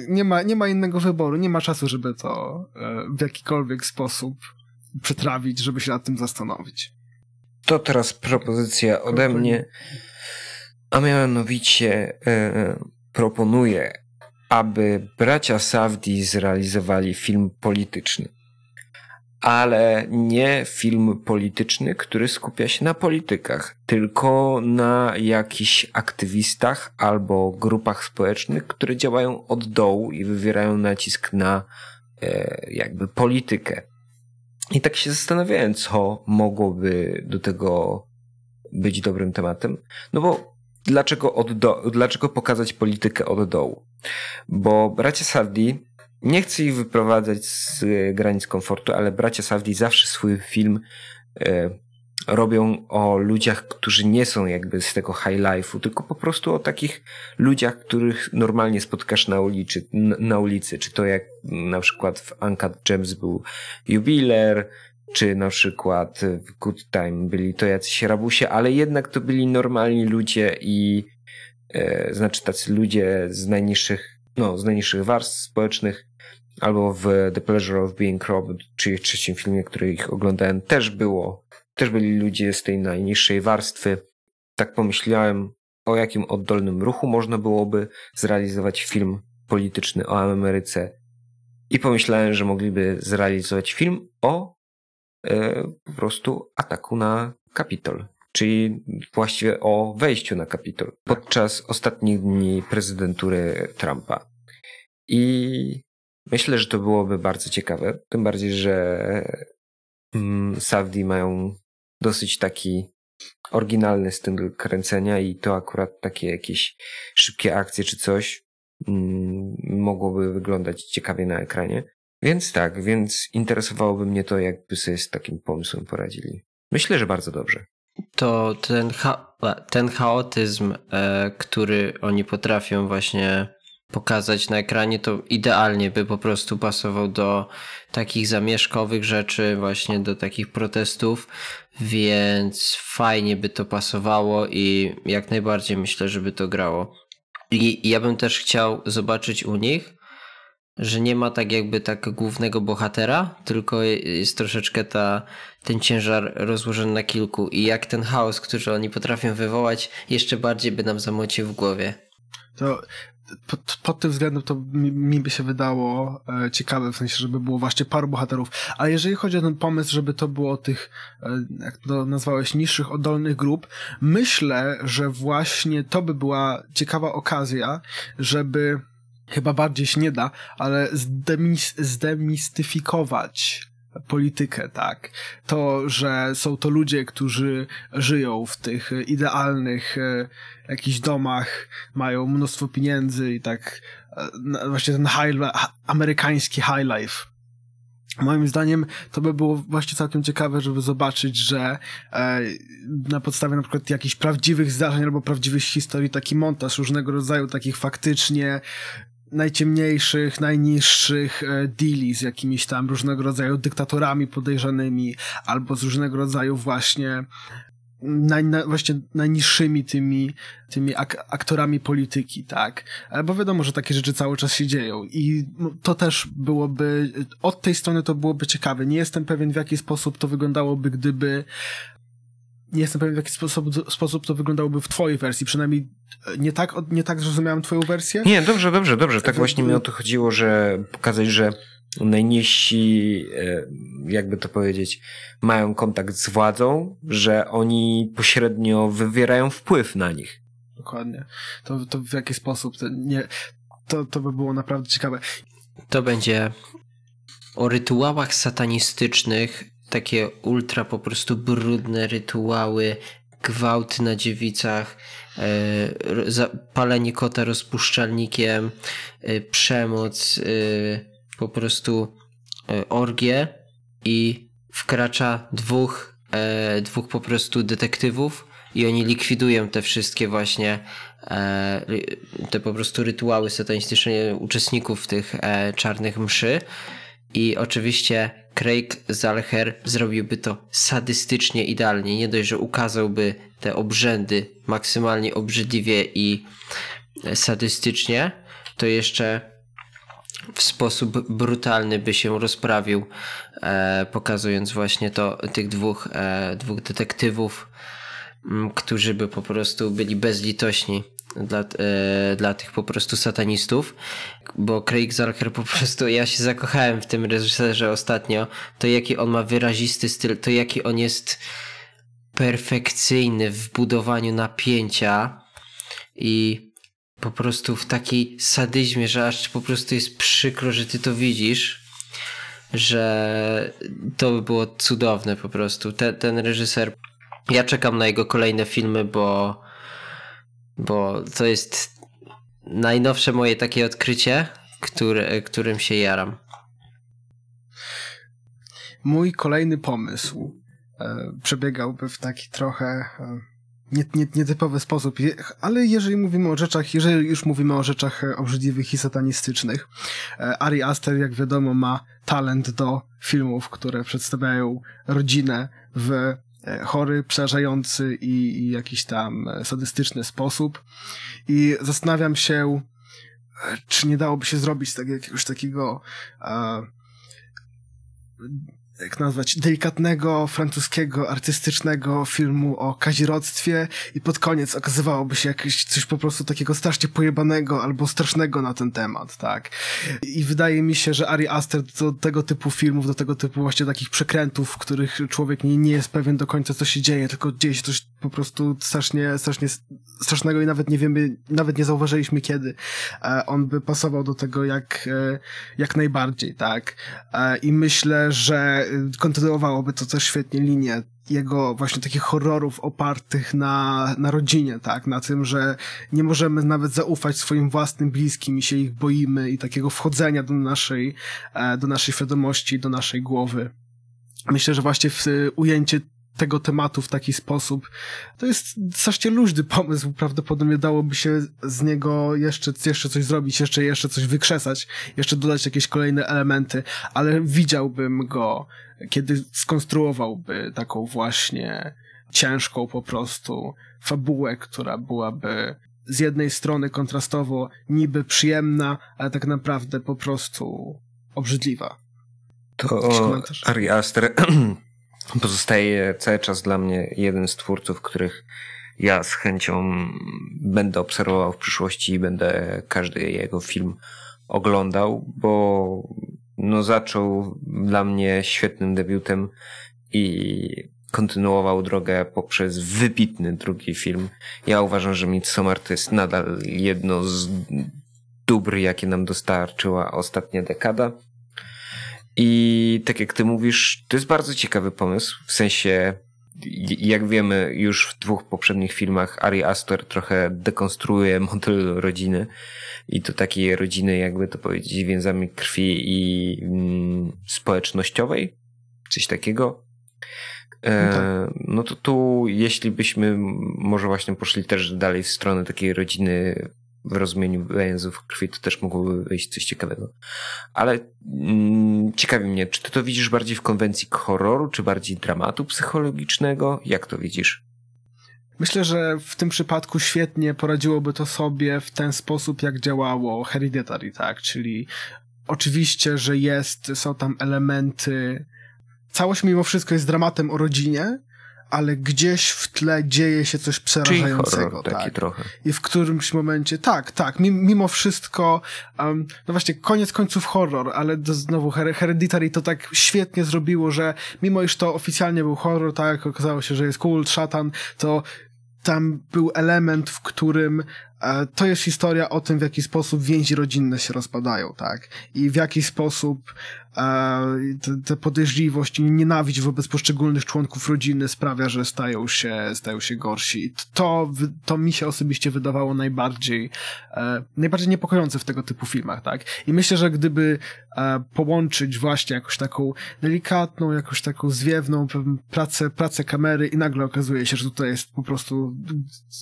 nie ma, nie ma innego wyboru, nie ma czasu, żeby to e, w jakikolwiek sposób przetrawić, żeby się nad tym zastanowić. To teraz propozycja ode mnie, a mianowicie e, proponuję, aby bracia Safdi zrealizowali film polityczny ale nie film polityczny, który skupia się na politykach, tylko na jakichś aktywistach albo grupach społecznych, które działają od dołu i wywierają nacisk na e, jakby politykę. I tak się zastanawiałem, co mogłoby do tego być dobrym tematem. No bo dlaczego, od do, dlaczego pokazać politykę od dołu? Bo bracia Sardi nie chcę ich wyprowadzać z e, granic komfortu, ale bracia Safdie zawsze swój film e, robią o ludziach, którzy nie są jakby z tego high life'u, tylko po prostu o takich ludziach, których normalnie spotkasz na ulicy, na ulicy. Czy to jak na przykład w Uncut Gems był jubiler, czy na przykład w Good Time byli to jacyś rabusie, ale jednak to byli normalni ludzie i e, znaczy tacy ludzie z najniższych, no, z najniższych warstw społecznych, albo w The Pleasure of Being Robbed, czyli trzecim filmie, który ich oglądałem, też było, też byli ludzie z tej najniższej warstwy. Tak pomyślałem, o jakim oddolnym ruchu można byłoby zrealizować film polityczny o Ameryce. I pomyślałem, że mogliby zrealizować film o e, po prostu ataku na Kapitol, czyli właściwie o wejściu na Kapitol podczas ostatnich dni prezydentury Trumpa. I Myślę, że to byłoby bardzo ciekawe. Tym bardziej, że mm, Saudi mają dosyć taki oryginalny styl kręcenia i to akurat takie jakieś szybkie akcje czy coś mm, mogłoby wyglądać ciekawie na ekranie. Więc tak, więc interesowałoby mnie to, jakby sobie z takim pomysłem poradzili. Myślę, że bardzo dobrze. To ten, cha ten chaotyzm, e, który oni potrafią właśnie pokazać na ekranie, to idealnie by po prostu pasował do takich zamieszkowych rzeczy, właśnie do takich protestów, więc fajnie by to pasowało i jak najbardziej myślę, żeby to grało. I ja bym też chciał zobaczyć u nich, że nie ma tak jakby tak głównego bohatera, tylko jest troszeczkę ta, ten ciężar rozłożony na kilku i jak ten chaos, który oni potrafią wywołać, jeszcze bardziej by nam zamocił w głowie. To pod, pod tym względem to mi, mi by się wydało e, ciekawe, w sensie, żeby było właśnie paru bohaterów. Ale jeżeli chodzi o ten pomysł, żeby to było tych, e, jak to nazwałeś, niższych, oddolnych grup, myślę, że właśnie to by była ciekawa okazja, żeby chyba bardziej się nie da, ale zdemis, zdemistyfikować politykę, tak. To, że są to ludzie, którzy żyją w tych idealnych e, jakichś domach, mają mnóstwo pieniędzy i tak e, właśnie ten high, amerykański high life. Moim zdaniem to by było właśnie całkiem ciekawe, żeby zobaczyć, że e, na podstawie na przykład jakichś prawdziwych zdarzeń albo prawdziwych historii taki montaż różnego rodzaju takich faktycznie najciemniejszych, najniższych e, deali z jakimiś tam różnego rodzaju dyktatorami podejrzanymi, albo z różnego rodzaju właśnie naj, na, właśnie najniższymi tymi, tymi ak aktorami polityki, tak? Bo wiadomo, że takie rzeczy cały czas się dzieją i to też byłoby, od tej strony to byłoby ciekawe. Nie jestem pewien, w jaki sposób to wyglądałoby, gdyby nie jestem pewien, w jaki sposób, sposób to wyglądałoby w twojej wersji. Przynajmniej e, nie tak, nie tak zrozumiałem twoją wersję? Nie, dobrze, dobrze, dobrze. Tak właśnie mi o to chodziło, że pokazać, że najniżsi, e, jakby to powiedzieć, mają kontakt z władzą, że oni pośrednio wywierają wpływ na nich. Dokładnie. To, to w jaki sposób, to, nie, to, to by było naprawdę ciekawe. To będzie o rytuałach satanistycznych, takie ultra po prostu brudne rytuały, gwałty na dziewicach, e, palenie kota rozpuszczalnikiem, e, przemoc, e, po prostu orgie i wkracza dwóch, dwóch po prostu detektywów i oni likwidują te wszystkie właśnie te po prostu rytuały satanistyczne uczestników tych czarnych mszy i oczywiście Craig Zalher zrobiłby to sadystycznie idealnie. Nie dość, że ukazałby te obrzędy maksymalnie obrzydliwie i sadystycznie, to jeszcze w sposób brutalny by się rozprawił, e, pokazując właśnie to tych dwóch, e, dwóch detektywów, którzy by po prostu byli bezlitośni dla, e, dla tych po prostu satanistów, bo Craig Zalker po prostu, ja się zakochałem w tym reżyserze ostatnio, to jaki on ma wyrazisty styl, to jaki on jest perfekcyjny w budowaniu napięcia i po prostu w takiej sadyzmie, że aż po prostu jest przykro, że ty to widzisz, że to by było cudowne po prostu. Ten, ten reżyser, ja czekam na jego kolejne filmy, bo bo to jest najnowsze moje takie odkrycie, które, którym się jaram. Mój kolejny pomysł e, przebiegałby w taki trochę e, nie, nie, nietypowy sposób, ale jeżeli mówimy o rzeczach, jeżeli już mówimy o rzeczach e, obrzydliwych i satanistycznych, e, Ari Aster, jak wiadomo, ma talent do filmów, które przedstawiają rodzinę w chory, przerażający i, i jakiś tam e, sadystyczny sposób. I zastanawiam się, e, czy nie dałoby się zrobić tak, jakiegoś takiego jak nazwać, delikatnego, francuskiego, artystycznego filmu o kazirodztwie i pod koniec okazywałoby się jakieś coś po prostu takiego strasznie pojebanego albo strasznego na ten temat, tak. I wydaje mi się, że Ari Aster do tego typu filmów, do tego typu właśnie takich przekrętów, w których człowiek nie, nie jest pewien do końca, co się dzieje, tylko dzieje się coś po prostu strasznie, strasznie strasznego i nawet nie wiemy, nawet nie zauważyliśmy kiedy. E, on by pasował do tego jak, e, jak najbardziej, tak. E, I myślę, że kontynuowałoby to też świetnie linię jego właśnie takich horrorów opartych na, na rodzinie, tak, na tym, że nie możemy nawet zaufać swoim własnym bliskim i się ich boimy i takiego wchodzenia do naszej, do naszej świadomości, do naszej głowy. Myślę, że właśnie w ujęcie tego tematu w taki sposób. To jest strasznie luźny pomysł, prawdopodobnie dałoby się z niego jeszcze, jeszcze coś zrobić, jeszcze, jeszcze coś wykrzesać, jeszcze dodać jakieś kolejne elementy, ale widziałbym go, kiedy skonstruowałby taką właśnie ciężką po prostu fabułę, która byłaby z jednej strony kontrastowo niby przyjemna, ale tak naprawdę po prostu obrzydliwa. To Ari Aster pozostaje cały czas dla mnie jeden z twórców, których ja z chęcią będę obserwował w przyszłości i będę każdy jego film oglądał, bo no zaczął dla mnie świetnym debiutem i kontynuował drogę poprzez wybitny drugi film. Ja uważam, że Midsommar to jest nadal jedno z dóbr, jakie nam dostarczyła ostatnia dekada. I tak jak ty mówisz, to jest bardzo ciekawy pomysł. W sensie, jak wiemy, już w dwóch poprzednich filmach Ari Aster trochę dekonstruuje model rodziny. I to takiej rodziny, jakby to powiedzieć, więzami krwi i mm, społecznościowej. Coś takiego. E, no, tak. no to tu, jeśli byśmy może właśnie poszli też dalej w stronę takiej rodziny w rozumieniu więzów krwi, to też mogłoby wyjść coś ciekawego. Ale mm, ciekawi mnie, czy ty to widzisz bardziej w konwencji horroru, czy bardziej dramatu psychologicznego? Jak to widzisz? Myślę, że w tym przypadku świetnie poradziłoby to sobie w ten sposób, jak działało Hereditary, tak? Czyli oczywiście, że jest, są tam elementy. Całość mimo wszystko jest dramatem o rodzinie, ale gdzieś w tle dzieje się coś przerażającego. Horror, taki tak. trochę. I w którymś momencie, tak, tak, mimo wszystko, um, no właśnie, koniec końców horror, ale to znowu Hereditary to tak świetnie zrobiło, że mimo iż to oficjalnie był horror, tak, okazało się, że jest kult, szatan, to tam był element, w którym to jest historia o tym, w jaki sposób więzi rodzinne się rozpadają, tak? I w jaki sposób te, te podejrzliwość i nienawiść wobec poszczególnych członków rodziny sprawia, że stają się, stają się gorsi. To, to mi się osobiście wydawało najbardziej, e, najbardziej niepokojące w tego typu filmach, tak? I myślę, że gdyby e, połączyć właśnie jakąś taką delikatną, jakąś taką zwiewną pracę, pracę kamery i nagle okazuje się, że tutaj jest po prostu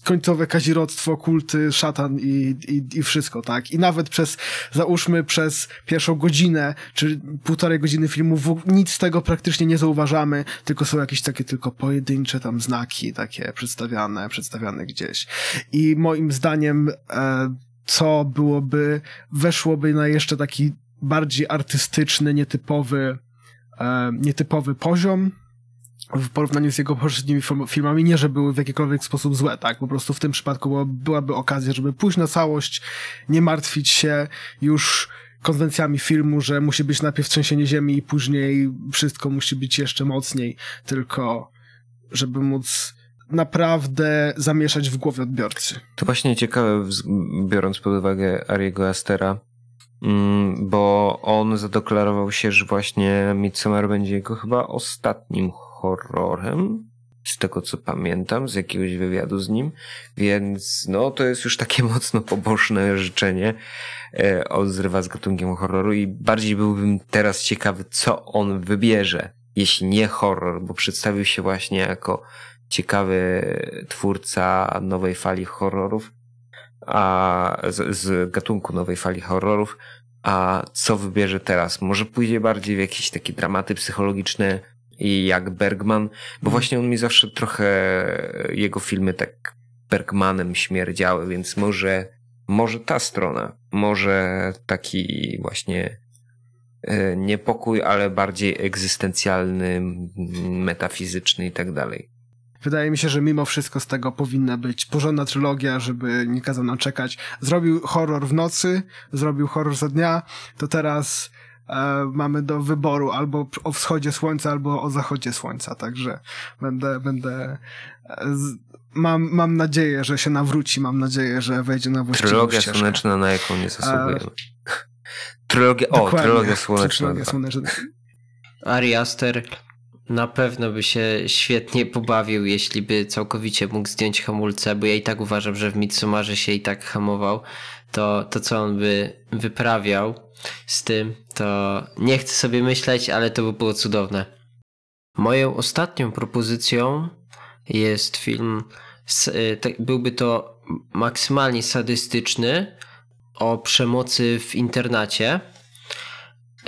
końcowe kazirodztwo, kulty, szatan i, i, i wszystko, tak? I nawet przez, załóżmy przez pierwszą godzinę, czy półtorej godziny filmu nic z tego praktycznie nie zauważamy, tylko są jakieś takie tylko pojedyncze tam znaki takie przedstawiane, przedstawiane gdzieś. I moim zdaniem e, co byłoby, weszłoby na jeszcze taki bardziej artystyczny, nietypowy, e, nietypowy poziom, w porównaniu z jego poprzednimi filmami, nie, że były w jakikolwiek sposób złe, tak? Po prostu w tym przypadku byłaby okazja, żeby pójść na całość, nie martwić się już konwencjami filmu, że musi być najpierw trzęsienie ziemi i później wszystko musi być jeszcze mocniej, tylko żeby móc naprawdę zamieszać w głowie odbiorcy. To właśnie ciekawe, biorąc pod uwagę Ariego Astera, mm, bo on zadeklarował się, że właśnie Midsommar będzie jego chyba ostatnim horrorem z tego co pamiętam, z jakiegoś wywiadu z nim, więc no to jest już takie mocno poboczne życzenie. E, on zrywa z gatunkiem horroru i bardziej byłbym teraz ciekawy, co on wybierze, jeśli nie horror, bo przedstawił się właśnie jako ciekawy twórca nowej fali horrorów, a z, z gatunku nowej fali horrorów, a co wybierze teraz? Może pójdzie bardziej w jakieś takie dramaty psychologiczne, i jak Bergman, bo mhm. właśnie on mi zawsze trochę jego filmy tak Bergmanem śmierdziały, więc może, może ta strona, może taki właśnie e, niepokój, ale bardziej egzystencjalny, metafizyczny i tak dalej. Wydaje mi się, że mimo wszystko z tego powinna być porządna trylogia, żeby nie kazał nam czekać. Zrobił horror w nocy, zrobił horror za dnia, to teraz mamy do wyboru albo o wschodzie słońca, albo o zachodzie słońca, także będę, będę e, z, mam, mam nadzieję, że się nawróci, mam nadzieję, że wejdzie na właściwą Trylogia ścieżkę. słoneczna, na jaką nie zasługujemy. E, trylogia, o, trylogia słoneczna. Trylogia słoneczna. Ari Aster na pewno by się świetnie pobawił, jeśli by całkowicie mógł zdjąć hamulce, bo ja i tak uważam, że w Midsomarze się i tak hamował. To, to co on by wyprawiał z tym, to nie chcę sobie myśleć, ale to by było cudowne. Moją ostatnią propozycją jest film, y, byłby to maksymalnie sadystyczny o przemocy w internacie.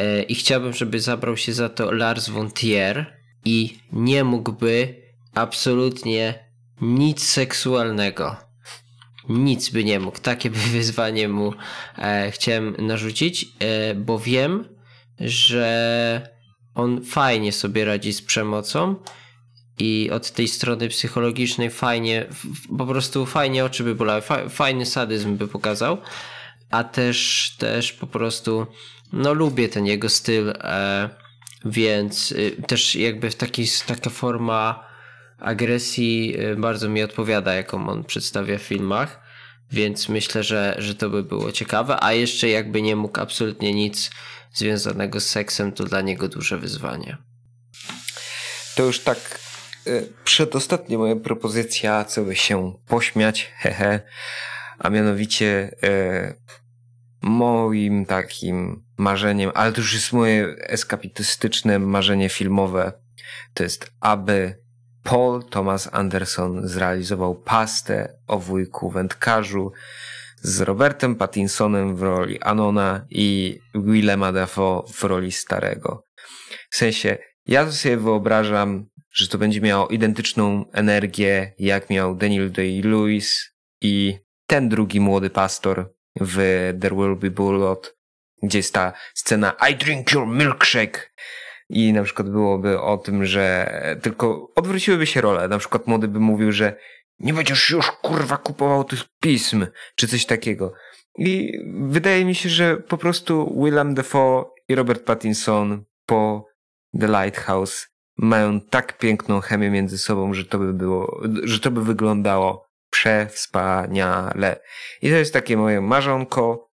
Y, I chciałbym, żeby zabrał się za to Lars von Trier i nie mógłby absolutnie nic seksualnego. Nic by nie mógł. Takie by wyzwanie mu e, chciałem narzucić, e, bo wiem, że on fajnie sobie radzi z przemocą i od tej strony psychologicznej fajnie, po prostu fajnie oczy by bolały, fajny sadyzm by pokazał, a też, też po prostu no lubię ten jego styl, e, więc y, też jakby taki, taka forma agresji y, bardzo mi odpowiada, jaką on przedstawia w filmach. Więc myślę, że, że to by było ciekawe. A jeszcze jakby nie mógł absolutnie nic związanego z seksem, to dla niego duże wyzwanie. To już tak y, przedostatnia moja propozycja, co by się pośmiać, hehe, a mianowicie moim takim marzeniem, ale to już jest moje eskapitystyczne marzenie filmowe, to jest, aby Paul Thomas Anderson zrealizował pastę o wujku wędkarzu z Robertem Pattinsonem w roli Anona i Willema Dafoe w roli starego. W sensie, ja sobie wyobrażam, że to będzie miało identyczną energię, jak miał Daniel Day-Lewis i ten drugi młody pastor w There Will Be Blood, gdzie jest ta scena I drink your milkshake i na przykład byłoby o tym, że tylko odwróciłyby się role. Na przykład młody by mówił, że nie będziesz już kurwa kupował tych pism, czy coś takiego. I wydaje mi się, że po prostu Willem Dafoe i Robert Pattinson po The Lighthouse mają tak piękną chemię między sobą, że to by było, że to by wyglądało przewspaniale. I to jest takie moje marzonko.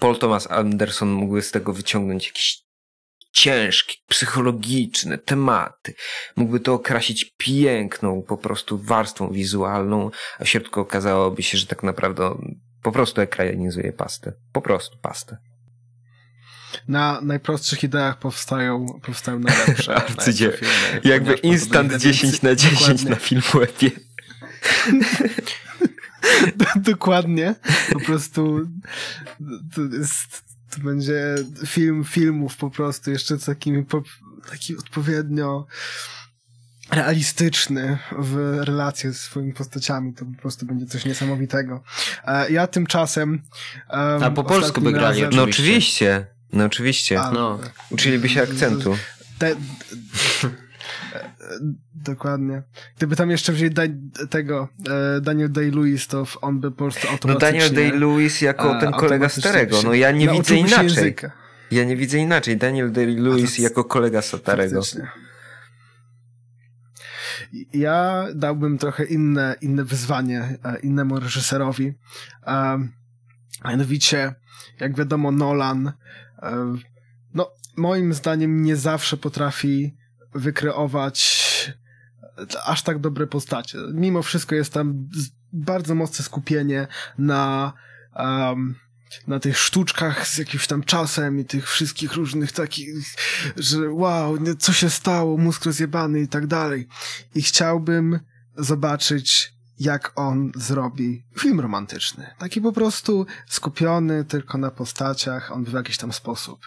Paul Thomas Anderson mógłby z tego wyciągnąć jakieś ciężkie, psychologiczne tematy. Mógłby to okrasić piękną po prostu warstwą wizualną, a w środku okazałoby się, że tak naprawdę po prostu ekranizuje pastę. Po prostu pastę. Na najprostszych ideach powstają, powstają najlepsze. Arcydzieło. Jakby instant 10 na 10 dokładnie. na Filmwebie. dokładnie. Po prostu to jest to będzie film filmów po prostu, jeszcze z takimi, taki odpowiednio realistyczny w relacji z swoimi postaciami. To po prostu będzie coś niesamowitego. E, ja tymczasem... Um, A po polsku by grali razem... No oczywiście. No oczywiście. A, no. Uczyliby się akcentu. Te, Dokładnie. Gdyby tam jeszcze wzięli da tego e, Daniel Day-Lewis, to on by po prostu automatycznie... No Daniel Day-Lewis jako ten kolega starego, no ja nie widzę inaczej. Języka. Ja nie widzę inaczej. Daniel Day-Lewis jako kolega starego. Ja dałbym trochę inne, inne wyzwanie e, innemu reżyserowi. Um, mianowicie, jak wiadomo, Nolan um, no, moim zdaniem nie zawsze potrafi wykreować aż tak dobre postacie. Mimo wszystko jest tam bardzo mocne skupienie na um, na tych sztuczkach z jakimś tam czasem i tych wszystkich różnych takich, że wow, co się stało, mózg rozjebany i tak dalej. I chciałbym zobaczyć, jak on zrobi film romantyczny. Taki po prostu skupiony tylko na postaciach, on w jakiś tam sposób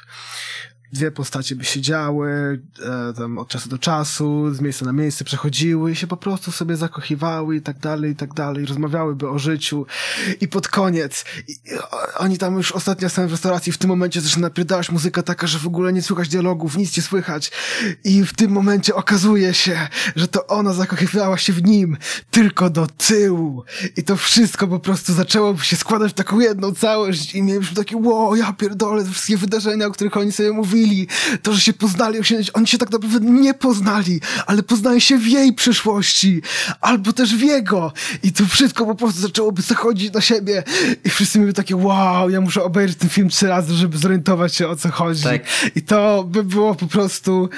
dwie postacie by siedziały e, tam od czasu do czasu, z miejsca na miejsce przechodziły i się po prostu sobie zakochiwały i tak dalej, i tak dalej, rozmawiałyby o życiu i pod koniec. I, i, oni tam już ostatnia scena w restauracji w tym momencie zaczyna napierdalać muzyka taka, że w ogóle nie słychać dialogów, nic nie słychać. I w tym momencie okazuje się, że to ona zakochiwała się w nim tylko do tyłu. I to wszystko po prostu zaczęło się składać w taką jedną całość i mieliśmy takie wow, ja pierdolę, te wszystkie wydarzenia, o których oni sobie mówili to, że się poznali, oni się tak naprawdę nie poznali, ale poznają się w jej przyszłości, albo też w jego. I to wszystko po prostu zaczęłoby zachodzić na siebie i wszyscy mieli takie, wow, ja muszę obejrzeć ten film trzy razy, żeby zorientować się o co chodzi. Tak. I to by było po prostu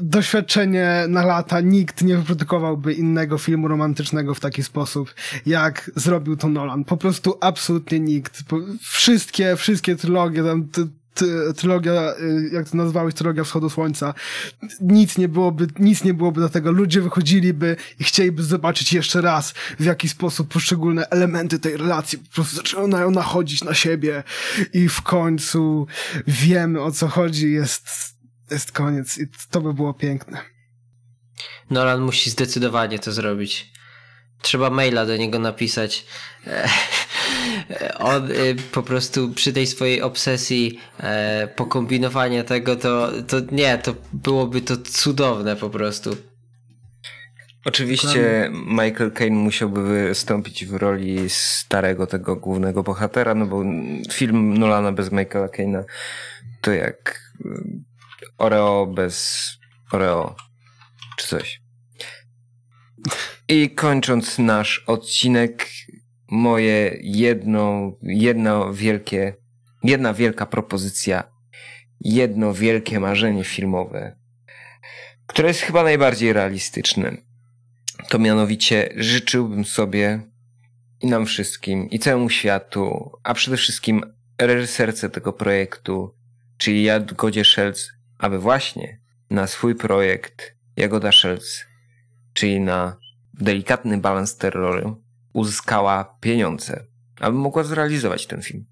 doświadczenie na lata. Nikt nie wyprodukowałby innego filmu romantycznego w taki sposób, jak zrobił to Nolan. Po prostu absolutnie nikt. Wszystkie, wszystkie trylogie, tam trylogia, y, jak to nazwałeś, trylogia Wschodu Słońca, nic nie byłoby, nic nie byłoby do tego. Ludzie wychodziliby i chcieliby zobaczyć jeszcze raz, w jaki sposób poszczególne elementy tej relacji po prostu zaczynają nachodzić na siebie i w końcu wiemy o co chodzi, jest, jest koniec i to by było piękne. Nolan musi zdecydowanie to zrobić. Trzeba maila do niego napisać. On y, po prostu przy tej swojej obsesji e, pokombinowania tego, to, to nie, to byłoby to cudowne po prostu. Oczywiście Michael Caine musiałby wystąpić w roli starego tego głównego bohatera, no bo film Nolana bez Michaela Caine'a to jak y, Oreo bez Oreo czy coś. I kończąc nasz odcinek, moje jedno, jedno wielkie, jedna wielka propozycja, jedno wielkie marzenie filmowe, które jest chyba najbardziej realistyczne. To mianowicie życzyłbym sobie i nam wszystkim, i całemu światu, a przede wszystkim reżyserce tego projektu, czyli Jagodzie Szelc, aby właśnie na swój projekt Jagoda Szelc, czyli na delikatny balans terroru, uzyskała pieniądze, aby mogła zrealizować ten film.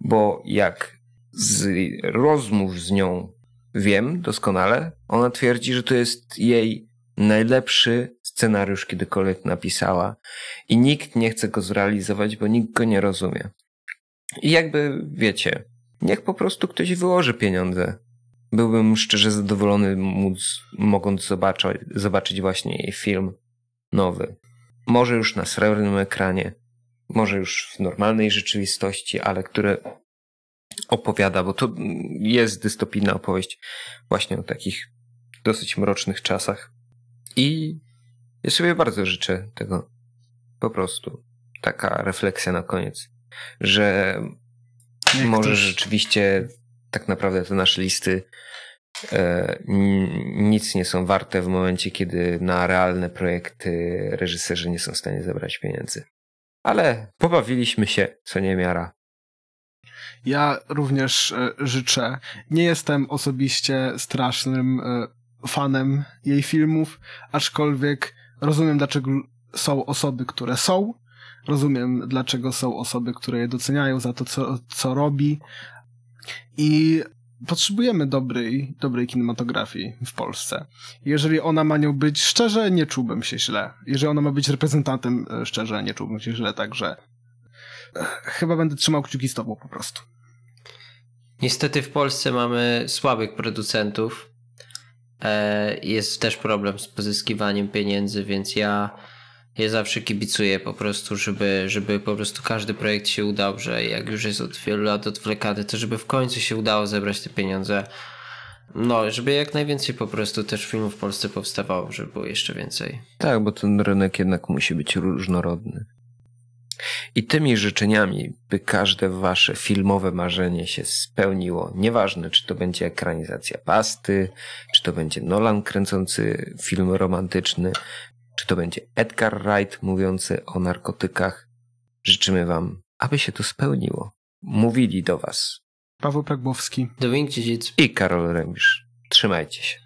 Bo jak z rozmów z nią wiem doskonale, ona twierdzi, że to jest jej najlepszy scenariusz kiedykolwiek napisała i nikt nie chce go zrealizować, bo nikt go nie rozumie. I jakby wiecie, niech po prostu ktoś wyłoży pieniądze. Byłbym szczerze zadowolony, móc, mogąc zobaczyć, zobaczyć właśnie jej film nowy. Może już na srebrnym ekranie, może już w normalnej rzeczywistości, ale które opowiada, bo to jest dystopijna opowieść właśnie o takich dosyć mrocznych czasach. I ja sobie bardzo życzę tego. Po prostu. Taka refleksja na koniec, że Niech może ktoś- rzeczywiście tak naprawdę te nasze listy nic nie są warte w momencie, kiedy na realne projekty reżyserzy nie są w stanie zebrać pieniędzy. Ale pobawiliśmy się, co niemiara. Ja również e, życzę. Nie jestem osobiście strasznym e, fanem jej filmów, aczkolwiek rozumiem, dlaczego są osoby, które są. Rozumiem, dlaczego są osoby, które je doceniają za to, co, co robi. I potrzebujemy dobrej, dobrej kinematografii w Polsce. Jeżeli ona ma nią być szczerze, nie czułbym się źle. Jeżeli ona ma być reprezentantem e, szczerze, nie czułbym się źle, także e, chyba będę trzymał kciuki z tobą po prostu. Niestety w Polsce mamy słabych producentów. E, Jest też problem z pozyskiwaniem pieniędzy, więc ja, ja zawsze kibicuję po prostu, żeby, żeby po prostu każdy projekt się udał, że jak już jest od wielu lat odwlekany, to żeby w końcu się udało zebrać te pieniądze. No, żeby jak najwięcej po prostu też filmów w Polsce powstawało, żeby było jeszcze więcej. Tak, bo ten rynek jednak musi być różnorodny. I tymi życzeniami, by każde wasze filmowe marzenie się spełniło, nieważne czy to będzie ekranizacja pasty, czy to będzie Nolan kręcący film romantyczny, czy to będzie Edgar Wright mówiący o narkotykach, życzymy wam, aby się to spełniło. Mówili do was Paweł Pragłowski. Dominik Dziedzic. i Karol Remisz. Trzymajcie się.